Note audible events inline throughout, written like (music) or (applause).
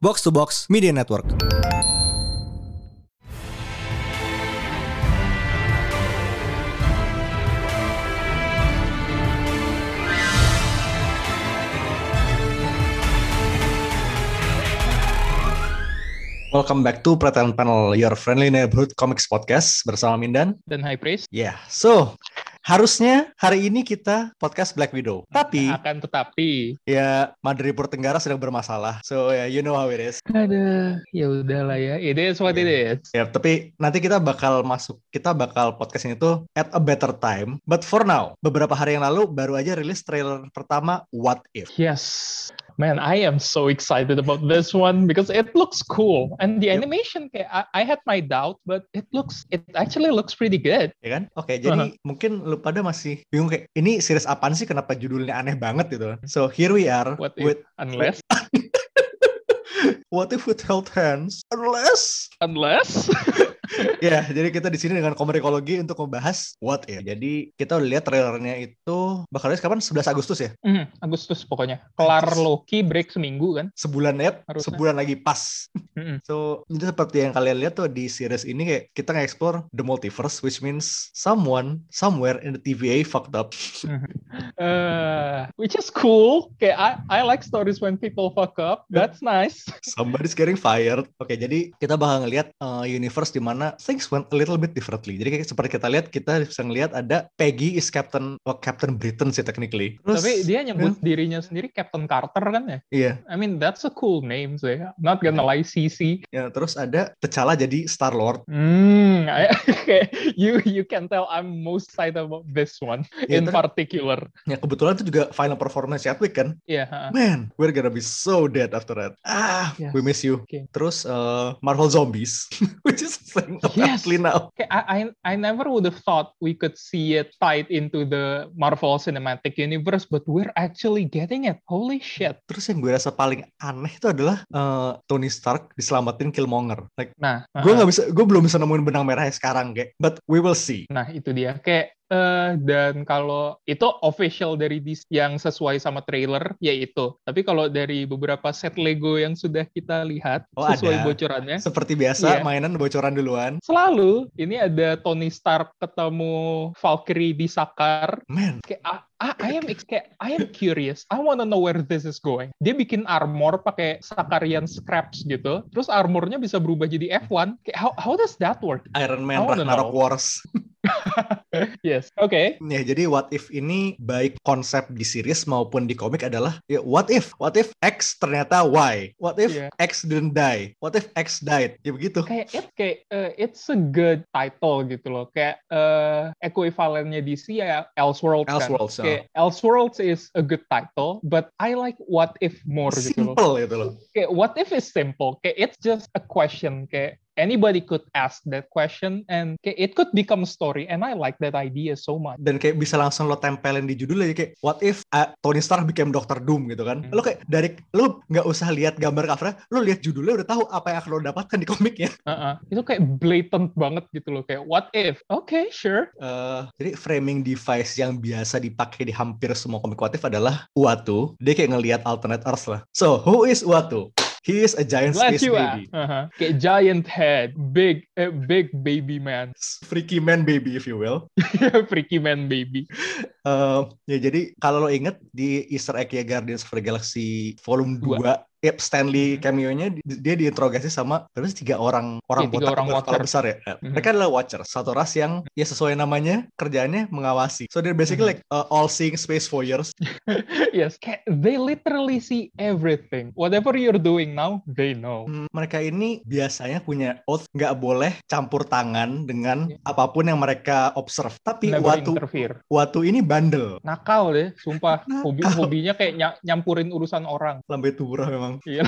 Box to Box Media Network. Welcome back to Pretend Panel, your friendly neighborhood comics podcast bersama Mindan dan High Praise. Ya, yeah. so harusnya hari ini kita podcast Black Widow, tapi akan tetapi ya Madrid Tenggara sedang bermasalah, so ya yeah, you know how it is. Ada, ya udahlah ya, it is what yeah. it is. Ya, yeah, tapi nanti kita bakal masuk, kita bakal podcast ini tuh at a better time. But for now, beberapa hari yang lalu baru aja rilis trailer pertama What If. Yes. Man, I am so excited about this one because it looks cool and the yep. animation. I, I had my doubt, but it looks it actually looks pretty good. Ya kan? Oke, okay, jadi uh -huh. mungkin lu pada masih bingung kayak ini series apaan sih? Kenapa judulnya aneh banget gitu? So here we are What with if, unless. (laughs) What if we held hands? Unless. Unless. (laughs) ya, jadi kita di sini dengan komerikologi untuk membahas what if. Jadi kita udah lihat trailernya itu bakal rilis kapan? 11 Agustus ya? Mm, Agustus pokoknya. Kelar Loki break seminggu kan? Sebulan ya, sebulan lagi pas. Mm -hmm. So, itu seperti yang kalian lihat tuh di series ini kayak kita nge-explore the multiverse which means someone somewhere in the TVA fucked up. uh, which is cool. Kayak I I like stories when people fuck up. That's nice. Somebody's getting fired. Oke, okay, jadi kita bakal ngelihat uh, universe di mana things went a little bit differently. Jadi kayak seperti kita lihat, kita bisa ngelihat ada Peggy is Captain oh, Captain Britain sih technically. Terus, Tapi dia nyebut yeah. dirinya sendiri Captain Carter kan ya? Iya. Yeah. I mean that's a cool name sih. Not gonna lie, CC. Ya, terus ada T'Challa jadi Star Lord. Hmm, (laughs) you you can tell I'm most excited about this one yeah, in particular. Ya kebetulan itu juga final performance Chadwick kan? Iya. Yeah, uh. Man, we're gonna be so dead after that. Ah, yes. we miss you. Okay. Terus uh, Marvel Zombies, (laughs) which is playing yes. now. Okay, I, I I never would have thought we could see it tied into the Marvel Cinematic Universe, but we're actually getting it. Holy shit! Terus yang gue rasa paling aneh itu adalah uh, Tony Stark diselamatin Killmonger. Like, nah, gue nggak bisa, gue belum bisa nemuin benang merahnya sekarang kayak, but we will see. Nah itu dia kayak Uh, dan kalau itu official dari dis yang sesuai sama trailer yaitu. Tapi kalau dari beberapa set Lego yang sudah kita lihat oh, sesuai ada. bocorannya. Seperti biasa yeah. mainan bocoran duluan. Selalu. Ini ada Tony Stark ketemu Valkyrie di Sakar. Man. Kayak I, I am kayak I am curious. I wanna know where this is going. Dia bikin armor pakai Sakarian scraps gitu. Terus armornya bisa berubah jadi F1. Kayak how how does that work? Iron Man Ragnarok Wars. (laughs) yes, oke. Okay. Ya, jadi what if ini baik konsep di series maupun di komik adalah ya what if? What if X ternyata Y? What if yeah. X didn't die? What if X died? Ya begitu. Kayak it kayak uh, it's a good title gitu loh. Kayak uh, equivalennya DC ya Elseworlds Elseworlds, kan. Kayak Elseworlds is a good title, but I like what if more simple gitu loh. Simple gitu loh. Kayak what if is simple. Kayak it's just a question kayak anybody could ask that question and it could become a story and I like that idea so much. Dan kayak bisa langsung lo tempelin di judul aja kayak what if uh, Tony Stark became Doctor Doom gitu kan. Hmm. Lo kayak dari lo nggak usah lihat gambar covernya, lo lihat judulnya udah tahu apa yang akan lo dapatkan di komiknya. (laughs) Uh-uh. Itu kayak blatant banget gitu loh kayak what if? Oke, okay, sure. Uh, jadi framing device yang biasa dipakai di hampir semua komik what if adalah Uatu. Dia kayak ngelihat alternate Earth lah. So, who is Uatu? He is a giant space baby. Uh-huh. Kayak giant head, big, uh, big baby man. Freaky man baby, if you will. (laughs) Freaky man baby. Uh, ya jadi kalau lo inget di Easter egg ya Guardians of the Galaxy Volume 2, 2 Yep, Stanley cameo-nya dia diinterogasi sama terus tiga orang orang ya, tiga orang watcher besar ya. Mm-hmm. Mereka adalah watcher, satu ras yang ya sesuai namanya kerjaannya mengawasi. So they're basically mm-hmm. like uh, all seeing space voyeurs. (laughs) yes, they literally see everything. Whatever you're doing now, they know. Hmm, mereka ini biasanya punya oath nggak boleh campur tangan dengan yeah. apa pun yang mereka observe. Tapi Never waktu interfere. waktu ini bandel. Nakal deh, sumpah. Hobi hobinya kayak nyampurin urusan orang. Lambe turah memang memang. Iya.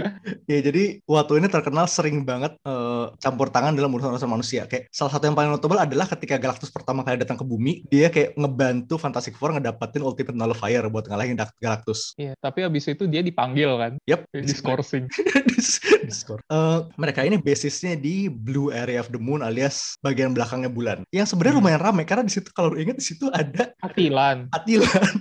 (laughs) ya jadi waktu ini terkenal sering banget uh, campur tangan dalam urusan-urusan manusia. Kayak salah satu yang paling notable adalah ketika Galactus pertama kali datang ke bumi, dia kayak ngebantu Fantastic Four ngedapetin Ultimate Nullifier buat ngalahin Galactus. Iya, tapi abis itu dia dipanggil kan? Yep. Discoursing. (laughs) Discord. Uh, mereka ini basisnya di Blue Area of the Moon alias bagian belakangnya bulan. Yang sebenarnya hmm. lumayan ramai karena di situ kalau ingat di situ ada Atilan. Atilan.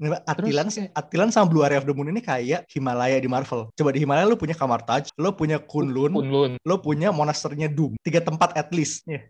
Attilan, kayak- Attilan sama Blue Area of the Moon ini kayak Himalaya di Marvel. Coba di Himalaya lu punya Kamar Taj, lu punya Kunlun, Kunlun. lo punya monasternya Doom. Tiga tempat at least. Eh,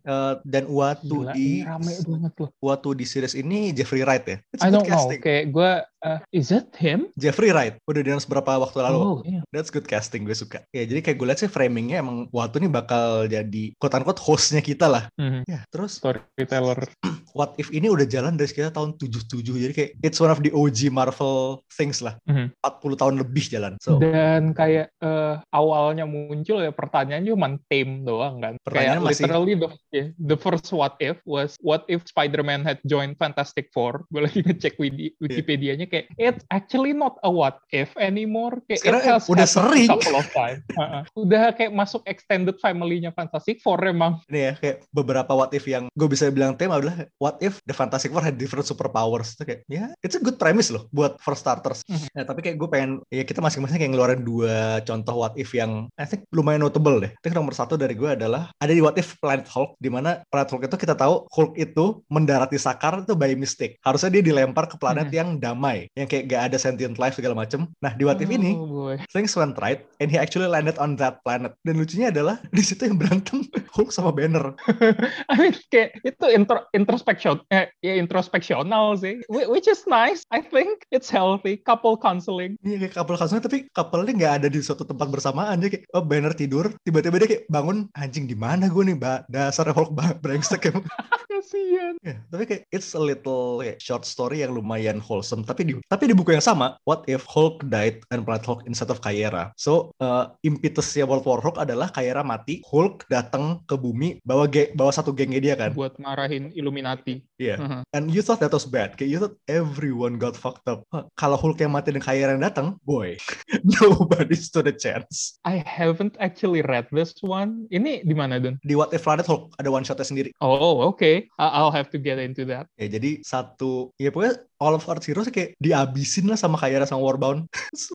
dan Uatu Gila, di rame banget loh. Uatu di series ini Jeffrey Wright ya. It's I don't know, kayak gue, uh, is it him? Jeffrey Wright udah di beberapa waktu lalu. Oh, iya. That's good casting gue suka. Ya jadi kayak gue liat sih framingnya emang Uatu nih bakal jadi quote unquote hostnya kita lah. Mhm. Ya terus Storyteller. (clears throat) What If ini udah jalan dari sekitar tahun 77 jadi kayak it's one of the OG Marvel things lah. Mhm. 40 tahun lebih jalan. So Dan kayak eh, awalnya muncul ya pertanyaan cuma theme doang kan. Kayak Pertanyaannya masih- literally the, yeah, the first what if was what if Spider-Man had joined Fantastic Four. Gue lagi ngecek wiki, Wikipedia-nya kayak it's actually not a what if anymore. Kayak Sekarang it has udah sering. couple of times. Uh-uh. Udah kayak masuk extended family-nya Fantastic Four emang. ini ya kayak beberapa what if yang gue bisa bilang tema adalah what if the Fantastic Four had different superpowers itu kayak ya it's a good premise loh buat for starters Mhm. ya tapi kayak gue pengen ya kita masing-masing kayak ngeluarin dua contoh what if yang I think lumayan notable deh I think nomor satu dari gue adalah ada di what if Planet Hulk di mana Planet Hulk itu kita tahu Hulk itu mendarat di Sakar itu by mistake harusnya dia dilempar ke planet Mhm. yang damai yang kayak gak ada sentient life segala macem. Nah di what if ini Oh, boy. things went right and he actually landed on that planet. Dan lucunya adalah (laughs) di situ yang berantem Hulk sama Banner. (laughs) I mean, kayak itu intro, introspection, eh, ya introspeksional sih, Whi- which is nice. I think. It's healthy, couple counseling. Iya kayak couple kasusnya tapi couple-nya nggak ada di suatu tempat bersamaan. Dia kayak oh Banner tidur. Tiba-tiba dia kayak bangun anjing di mana gue nih mbak? Dasar Hulk brengsek (laughs) emang. Kasian. Ya, tapi kayak it's a little kayak, short story yang lumayan wholesome. Tapi di tapi di buku yang sama what if Hulk died and Planet Hulk instead of Kyera so uh, impetusnya World War Hulk adalah Kyera mati Hulk datang ke bumi bawa ge bawa satu gengnya dia kan Buat marahin Illuminati. Iya Mhm. and you thought that was bad kayak you thought everyone got fucked up Hah, kalau Hulk yang mati dan Kyera yang datang boy (laughs) nobody stood a chance I haven't actually read this one. Ini di mana, Dun? di What If Planet Hulk ada one shotnya sendiri. Oh, okay. I- I'll have to get into that. Ya jadi satu ya pokoknya all of Earth Heroes kayak dihabisin lah sama Kyra sama Warbound.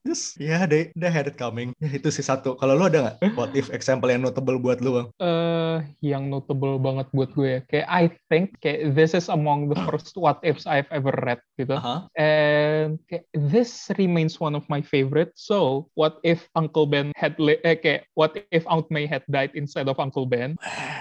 Yes, ya they, they had it coming. Ya itu sih satu. Kalau lu ada nggak what if example yang notable buat lu bang? eh yang notable banget buat gue ya. Kayak I think kayak this is among the (clears throat) first what ifs I've ever read gitu. Aha. And kayak, this remains one of my favorite. So, what if Uncle Ben had eh, kayak what if Aunt May had died instead of Uncle Ben?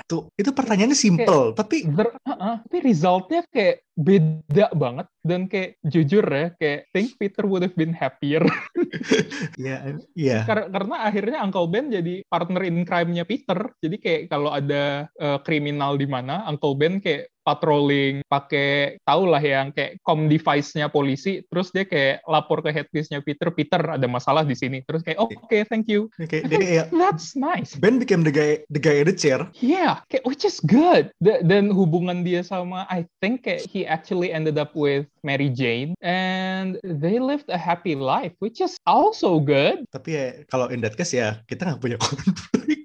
Tuh itu pertanyaannya simple tapi There, uh-uh, tapi resultnya kayak beda banget dan kayak jujur ya kayak think Peter would have been happier (laughs) ya iya. Kar- karena akhirnya Uncle Ben jadi partner in crime-nya Peter. Jadi kayak kalau ada eh, kriminal di mana Uncle Ben kayak patrolling pakai tau lah yang kayak com device-nya polisi terus dia kayak lapor ke headpiece-nya Peter Peter ada masalah di sini terus kayak oh, oke thank you kayak dia that's nice Ben became the guy the guy in the chair. Yeah, kayak which is good. Da- Dan hubungan dia sama I think kayak he actually ended up with Mary Jane and they lived a happy life, which is also good. Tapi ya kalau in that case ya kita nggak punya konflik.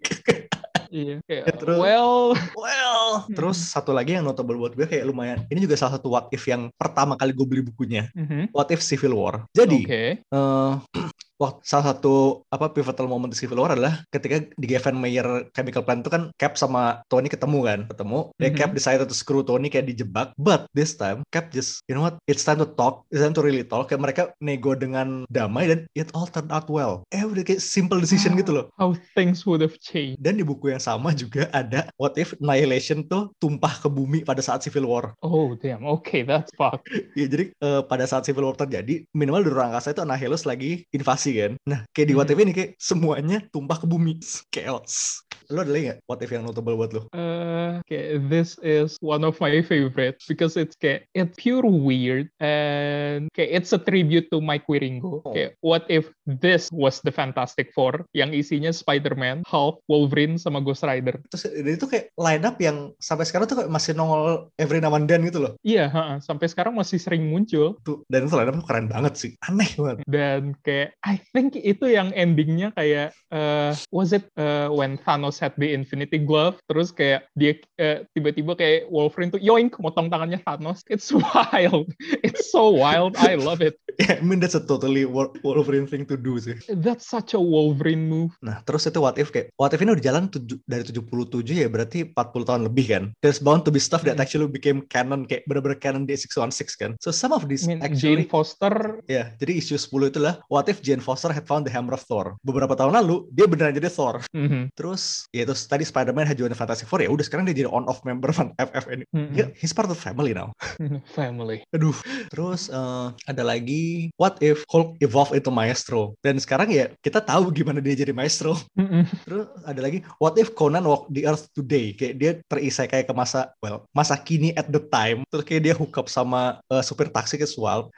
Iya. Kayak, Ya, terus- well, well, (laughs) terus satu lagi yang notable buat gue kayak lumayan. Ini juga salah satu what if yang pertama kali gue beli bukunya. mhm. What if Civil War. Jadi oke. eh (clears throat) waktu salah satu apa pivotal moment di Civil War adalah ketika di Gavin Mayer Chemical Plant itu kan Cap sama Tony ketemu kan ketemu dia Mhm. Cap decided to screw Tony kayak dijebak but this time Cap just you know what it's time to talk it's time to really talk kayak mereka nego dengan damai dan it all turned out well eh udah kayak simple decision gitu loh How things would have changed. dan di buku yang sama juga ada what if Annihilation tuh tumpah ke bumi pada saat Civil War Oh damn. Okay, that's fucked. (laughs) Ya, jadi eh, pada saat Civil War terjadi, minimal di ruang angkasa itu Annihilus lagi invasi kan. Nah, kayak di What If ini kayak semuanya tumpah ke bumi. (laughs) Chaos. Lo ada lagi nggak What If yang notable buat lo? Uh, okay, this is one of my favorites because it's kayak it's pure weird and kayak it's a tribute to Mike Wieringo. Oh. Kayak what if this was the Fantastic Four yang isinya Spider-Man, Hulk, Wolverine sama Ghost Rider. Terus itu kayak line up yang sampai sekarang tuh kayak masih nongol every now and then gitu loh. Iya, ha-ha, sampai sekarang masih sering muncul Tuh, dan itu line up keren banget sih. Aneh banget. dan kayak I think itu yang endingnya kayak uh, was it uh, when Thanos had the Infinity Glove, terus kayak dia uh, tiba-tiba kayak Wolverine tuh yoink motong tangannya Thanos. It's (laughs) wild. It's so wild. I love it. Yeah, (laughs) I mean that's a totally Wolverine thing to do sih. That's such a Wolverine move. Nah, terus itu what if kayak what if ini udah jalan tuju, dari 77 ya berarti 40 tahun lebih kan. There's bound to be stuff that actually became canon kayak bener-bener canon di 616 kan. So some of these I mean, actually Jane Foster Ya, jadi isu 10 itulah what if Jane Foster had found the hammer of Thor. Beberapa tahun lalu dia beneran jadi Thor. Mhm. Terus ya terus tadi Spider-Man had joined Fantastic Four ya udah sekarang dia jadi on off member fan FF ini. Mhm. Ya, he's part of family now. (laughs) family. Aduh. Terus eh, ada lagi what if Hulk evolve into Maestro. Dan sekarang ya kita tahu gimana dia jadi Maestro. Mhm. Terus ada lagi what if Conan walk the earth today. Kayak dia terisai kayak ke masa well, masa kini at the time. Terus kayak dia hook up sama eh, supir taksi ke Swalp.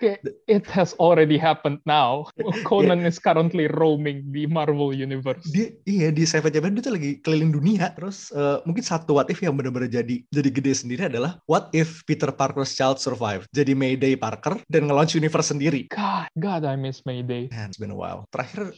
It has already happened now. (laughs) Conan is currently roaming the Marvel universe. dia iya di Savage Avengers dia tuh lagi keliling dunia. Terus eh, mungkin satu what if yang benar-benar jadi jadi gede sendiri adalah what if Peter Parker's child survive jadi Mayday Parker dan nge-launch universe sendiri. God, God, I miss Mayday. Man, it's been a while. Terakhir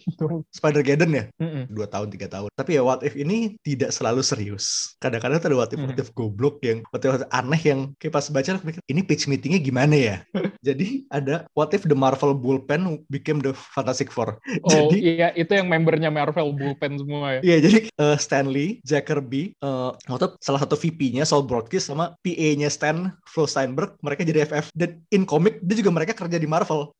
Spider-Geddon ya? Mhm. dua tahun tiga tahun. Tapi ya what if ini tidak selalu serius. Kadang-kadang ada what if what if goblok yang what if, what if aneh yang kayak pas baca aku mikir ini pitch meetingnya gimana ya? (laughs) Jadi ada what if the Marvel bullpen became the Fantastic Four Oh jadi iya, itu yang membernya Marvel Bullpen semua ya. Iya, jadi eh, Stanley, Jack Kirby, eh, waktu itu salah satu VP-nya Saul Broadcast sama PA-nya Stan, Flo Steinberg, mereka jadi FF. Dan in komik, dia juga mereka kerja di Marvel.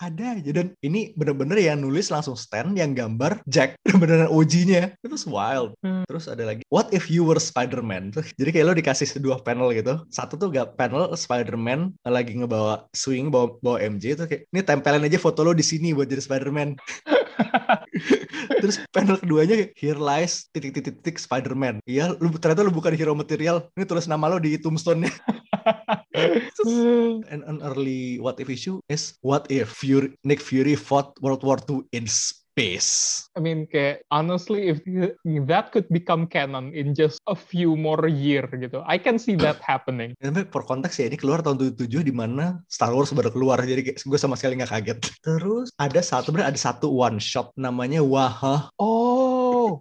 Ada aja. Dan ini bener-bener yang nulis langsung Stan, yang gambar Jack. (laughs) Bener-bener OG-nya. Itu wild. Hmm. Terus ada lagi, what if you were Spider-Man? Jadi kayak lo dikasih dua panel gitu. Satu tuh gak panel Spider-Man lagi ngebawa swing, bawa, bawa MJ. Itu kayak, ini tempelin aja foto lo di sini buat jadi Spider-Man. (laughs) Terus panel keduanya kayak, here lies titik-titik-titik Spider-Man. Iya, lu ternyata lu bukan hero material. Ini tulis nama lo di tombstone-nya. (laughs) (laughs) And an early what if issue is what if Fury, Nick Fury fought World War II in space. I mean, kayak honestly, if that could become canon in just a few more year gitu, I can see that (clears throat) happening. Tapi for konteks ya ini keluar tahun 77 di mana Star Wars baru keluar jadi kayak gue sama sekali nggak kaget. Terus ada satu bener ada satu one shot namanya Waha. Oh,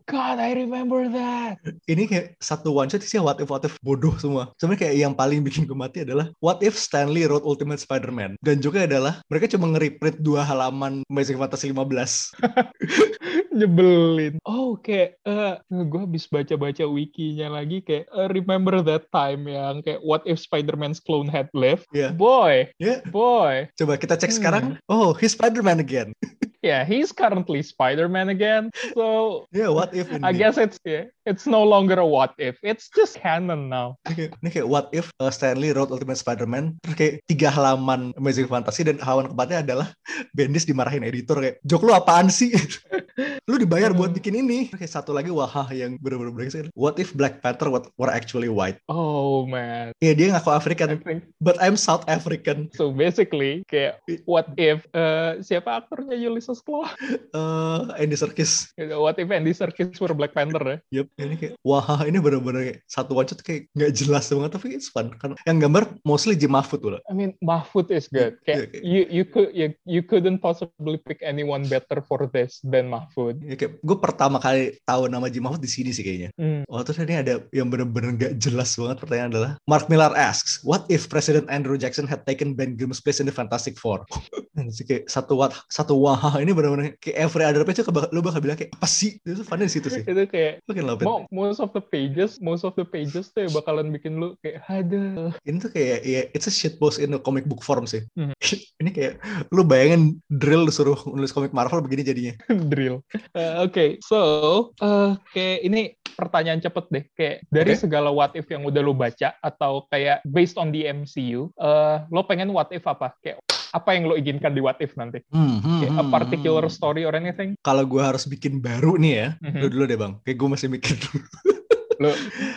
God, I remember that. Ini kayak satu one shot sih what if what if bodoh semua. Sebenarnya kayak yang paling bikin gue mati adalah what if Stanley wrote Ultimate Spider-Man. Dan juga adalah mereka cuma nge-reprint dua halaman Amazing Fantasy 15. (laughs) Nyebelin. Oh, kayak eh gue habis baca-baca wikinya lagi kayak eh, remember that time yang kayak what if Spider-Man's clone had lived? Iya. Boy, Ya, boy. coba kita cek Hmm. sekarang. Oh, he's Spider-Man again. (laughs) Yeah, he's currently Spider-Man again. So yeah, what if ini? I guess it's yeah, it's no longer a what if. It's just canon now. Ini kayak, ini kayak what if uh, Stanley wrote Ultimate Spider-Man terus kayak tiga halaman Amazing Fantasy dan halaman keempatnya adalah (laughs) Bendis dimarahin editor kayak jok lu apaan sih (laughs) lu dibayar buat bikin ini Terus kayak satu lagi wah yang bener-bener brengsek what if Black Panther were actually white Oh man. ya dia ngaku African think but I'm South African so basically kayak what if eh, siapa aktornya Ulysses Claw? eh (laughs) Andy Serkis What if Andy Serkis were Black Panther ya? Yup, ini kayak wah ini bener-bener kayak satu one shot kayak nggak jelas banget tapi it's fun kan yang gambar mostly Jim Mahfood loh I mean, Mahfud is good. Kayak, Yeah, you you could you, you couldn't possibly pick anyone better for this than Mahfud. ya, kayak gue pertama kali tahu nama Jim Mahfood di sini sih kayaknya Hmm. Oh terus ini ada yang bener-bener gak jelas banget pertanyaan adalah Mark Millar asks What if President Andrew Jackson had taken Ben Grimm's place in the Fantastic Four? (laughs) Kayak satu wat satu wah ini bener-bener kayak every other page lu bakal bilang kayak apa sih? Itu funnya di situ sih. Itu kayak Lu love it. Mo- most of the pages, most of the pages tuh ya bakalan bikin lu kayak ada. Ini tuh kayak ya it's a shit post in a comic book form sih. Mhm. (laughs) ini kayak lu bayangin drill lu suruh nulis komik Marvel begini jadinya. (laughs) drill. Uh, Oke, so uh, kayak ini pertanyaan cepet deh. Kayak dari Oke. segala what if yang udah lo baca atau kayak based on the MCU, uh, lo pengen what if apa? Kayak apa yang lo inginkan di what if nanti? Hmm, hmm, a hmm, particular hmm. story or anything? Kalau gue harus bikin baru nih ya, Mhm. lu dulu deh bang. Kayak gue masih mikir dulu. Lo,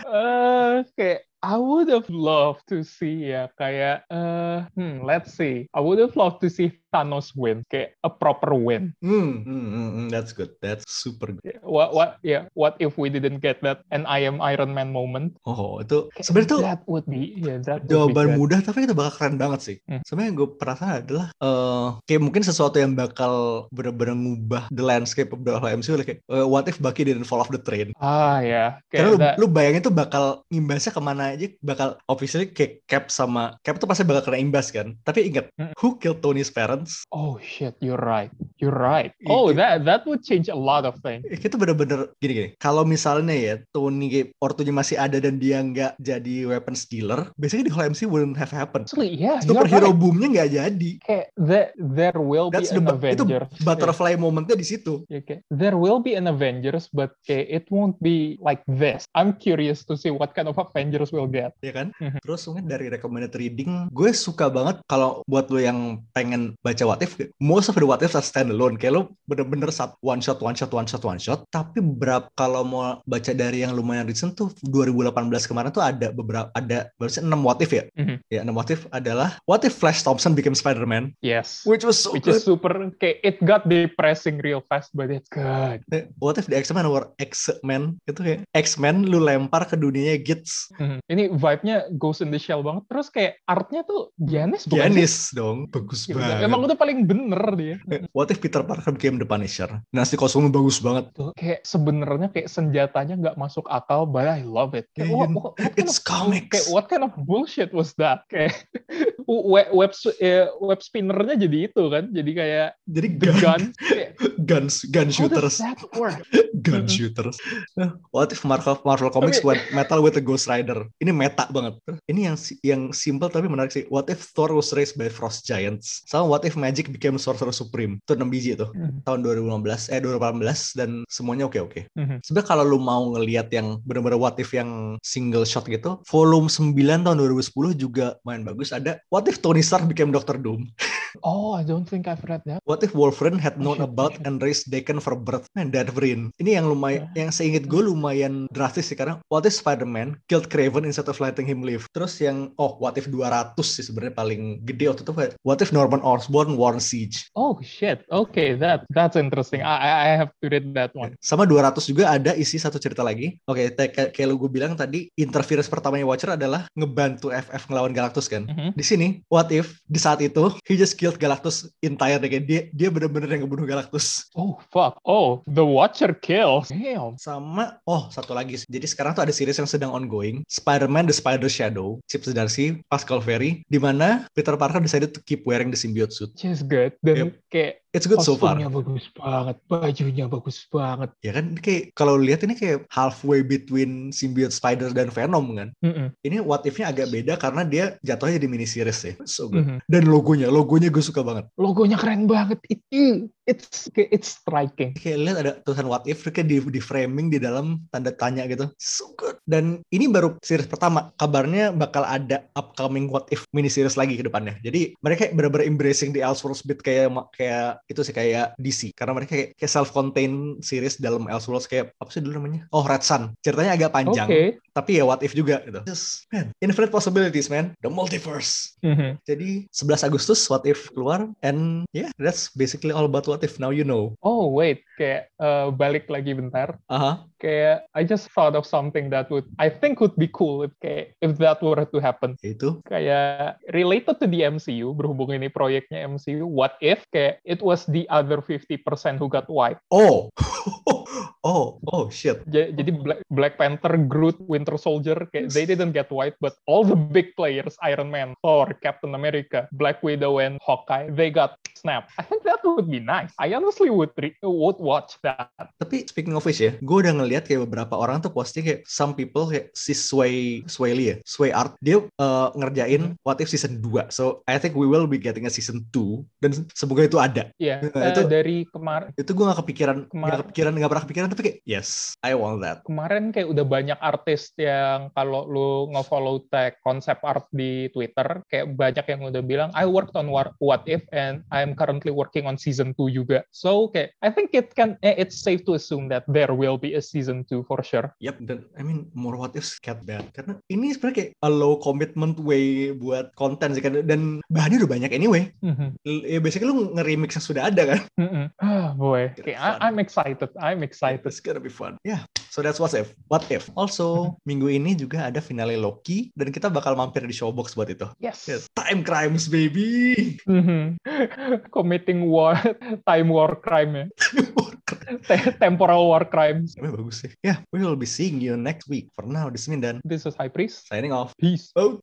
uh, kayak I would have loved to see ya kayak, uh, hmm, let's see. I would have loved to see Thanos win, kayak a proper win. Hmm, hmm, hmm, hmm, that's good. That's super good. What what yeah, what if we didn't get that and I am Iron Man moment? Oh, itu sebenarnya tuh that would be yeah, that jawaban mudah tapi itu bakal keren banget sih. Hmm. Sebenarnya yang gue perasa adalah eh kayak mungkin sesuatu yang bakal bener-bener ngubah the landscape of the MCU like, eh, what if Bucky didn't fall off the train? Ah ya, Karena lu, kayak that. lu bayangin tuh bakal imbasnya ke mana aja, bakal obviously kayak Cap sama Cap tuh pasti bakal kena imbas kan. Tapi ingat, Hmm. who killed Tony's parents? Oh shit, you're right. You're right. Oh, that that would change a lot of things. Itu bener-bener gini-gini. Kalau misalnya ya Tony ortunya masih ada dan dia nggak jadi weapons dealer, biasanya di whole MCU wouldn't have happened. Actually, yeah, Superhero right. boomnya nggak jadi. Kayak there, there will That's be the an itu Avengers. (laughs) butterfly momentnya di situ. Yeah, kayak, there will be an Avengers, but kayak, it won't be like this. I'm curious to see what kind of Avengers we'll get. ya kan? Mhm. Terus mungkin dari recommended reading, gue suka banget kalau buat lo yang pengen baca What If, most of the What If are standalone. Kayak lo bener-bener sat one shot, one shot, one shot, one shot. Tapi beberapa kalau mau baca dari yang lumayan recent tuh 2018 kemarin tuh ada beberapa ada berarti 6 What If ya? Mhm. Ya 6 What If adalah What If Flash Thompson became Spider-Man, Yes. which was so Which good. is super, kayak, it got depressing real fast, but it's good. Eh, What if the X-Men or X-Men itu kayak X-Men lu lempar ke dunianya Gits. Mhm. Ini vibe-nya Ghost in the Shell banget. Terus kayak artnya tuh Giannis bukan sih? Giannis dong, bagus Gitu. banget. Emang udah paling bener dia. What if Peter Parker became the Punisher? Nasi kostumnya bagus banget. Tuh, kayak sebenarnya kayak senjatanya nggak masuk akal, but I love it. Kayak, Iya, what, what- what kind It's of- comics. Kayak what kind of bullshit was that? Kayak (laughs) web web, eh, web spinnernya jadi itu kan, jadi kayak Jadi gun, gun. (laughs) Kayak, guns, gun how does shooters, that work? (laughs) gun shooters. Nah, What if Marvel Marvel Comics went metal with a Ghost Rider? Ini meta banget. Ini yang yang simple tapi menarik sih. What if Thor was raised by Frost Giants? Sama What if Magic became Sorcerer Supreme? Itu 6 biji tuh. Mhm. Tahun 2015, eh 2018 dan semuanya oke-oke. Mhm. Sebenarnya kalau lu mau ngelihat yang bener-bener what if yang single shot gitu, volume 9 tahun 2010 juga main bagus. Ada what if Tony Stark became Doctor Doom? (laughs) Oh, I don't think I've read that. What if Wolverine had Oh, known shit, about shit. and raised Daken for birth? Man, that brain. Ini yang lumayan, yang seinget gue lumayan drastis sih karena What if Spider-Man killed Craven instead of letting him live? Terus yang oh What if 200 sih sebenarnya paling gede waktu itu What if Norman Osborn warn Siege? Oh shit. Okay, that that's interesting. I I have to read that one. Sama 200 juga ada isi satu cerita lagi. Oke, te- kayak kayak lu gue bilang tadi, interference pertamanya Watcher adalah ngebantu FF ngelawan Galactus kan. Mhm. Di sini, what if di saat itu he just killed Galactus entire kayak dia dia bener-bener yang ngebunuh Galactus. Oh fuck. Oh, the Watcher kills. Damn. Sama oh satu lagi. Jadi sekarang tuh ada series yang sedang ongoing, Spider-Man the Spider Shadow, Chip Zdarsky, Pascal Ferry, di mana Peter Parker decided to keep wearing the symbiote suit. Which is good. Dan kayak It's good so far. bagus banget, bajunya bagus banget. Ya kan kayak kalau lihat ini kayak halfway between symbiote Spider dan Venom kan. Mm-mm. Ini what if-nya agak beda karena dia jatuhnya jadi mini series ya. So good. Mhm. Dan logonya, logonya gue suka banget. Logonya keren banget. Itu it's it's striking. Kayak lihat ada tulisan what if kayak di, di framing di dalam tanda tanya gitu. So good. Dan ini baru series pertama. Kabarnya bakal ada upcoming what if mini series lagi ke depannya. Jadi mereka kayak bener-bener embracing the Elseworlds bit kayak kayak itu sih kayak DC. Karena mereka kayak, kayak self-contained series dalam Elseworlds kayak apa sih dulu namanya? Oh Red Sun. Ceritanya agak panjang. Oke. Tapi ya what if juga gitu. Just, man, infinite possibilities man. The multiverse. Mhm. Jadi 11 Agustus What If keluar and yeah that's basically all about What If now you know. Oh wait, kayak eh, balik lagi bentar. Aha. Kayak I just thought of something that would I think would be cool if kayak if that were to happen. Itu Kayak related to the MCU, berhubung ini proyeknya MCU, what if kayak it was the other 50% who got wiped? oh (laughs) oh oh shit. Ja- Jadi Black, Black Panther, Groot, Winter Soldier, kayak they didn't get wiped, but all the big players, Iron Man, Thor, Captain America, Black Widow, and Hawkeye, they got snapped. I think that would be nice. I honestly would re- would watch that. Tapi speaking of which ya, gue udah ngeliat kayak beberapa orang tuh posting kayak some people kayak si Sway Sway Lee ya, Sway Art dia uh, ngerjain What If season 2. So I think we will be getting a season 2 dan semoga itu ada. Ya, Nah, eh, itu- dari kemarin Itu gue gak kepikiran, Kemar- gak kepikiran, gak pernah kepikiran tapi kayak yes I want that kemarin kayak udah banyak artis yang kalau lu nge-follow tag konsep art di Twitter kayak banyak yang udah bilang I worked on What, If and I'm currently working on season 2 juga so kayak I think it can eh, it's safe to assume that there will be a season 2 for sure Yep, dan I mean more what ifs cat bad karena ini sebenarnya kayak a low commitment way buat konten sih kan dan bahannya udah banyak anyway. Mhm. L- Ya basically lu nge-remix yang sudah ada kan. Mhm. ah boy okay, I. I'm excited I'm excited It's gonna be fun. Yeah, so that's what if. What if. Also minggu ini juga ada finale Loki dan kita bakal mampir di Showbox buat itu. yes, Yes, time crimes baby. Mhm. (laughs) committing war time war crime ya Te- temporal war crimes Emang bagus sih. Yeah, we will be seeing you next week. For now, this is Mindan this is High Priest signing off. peace Oh.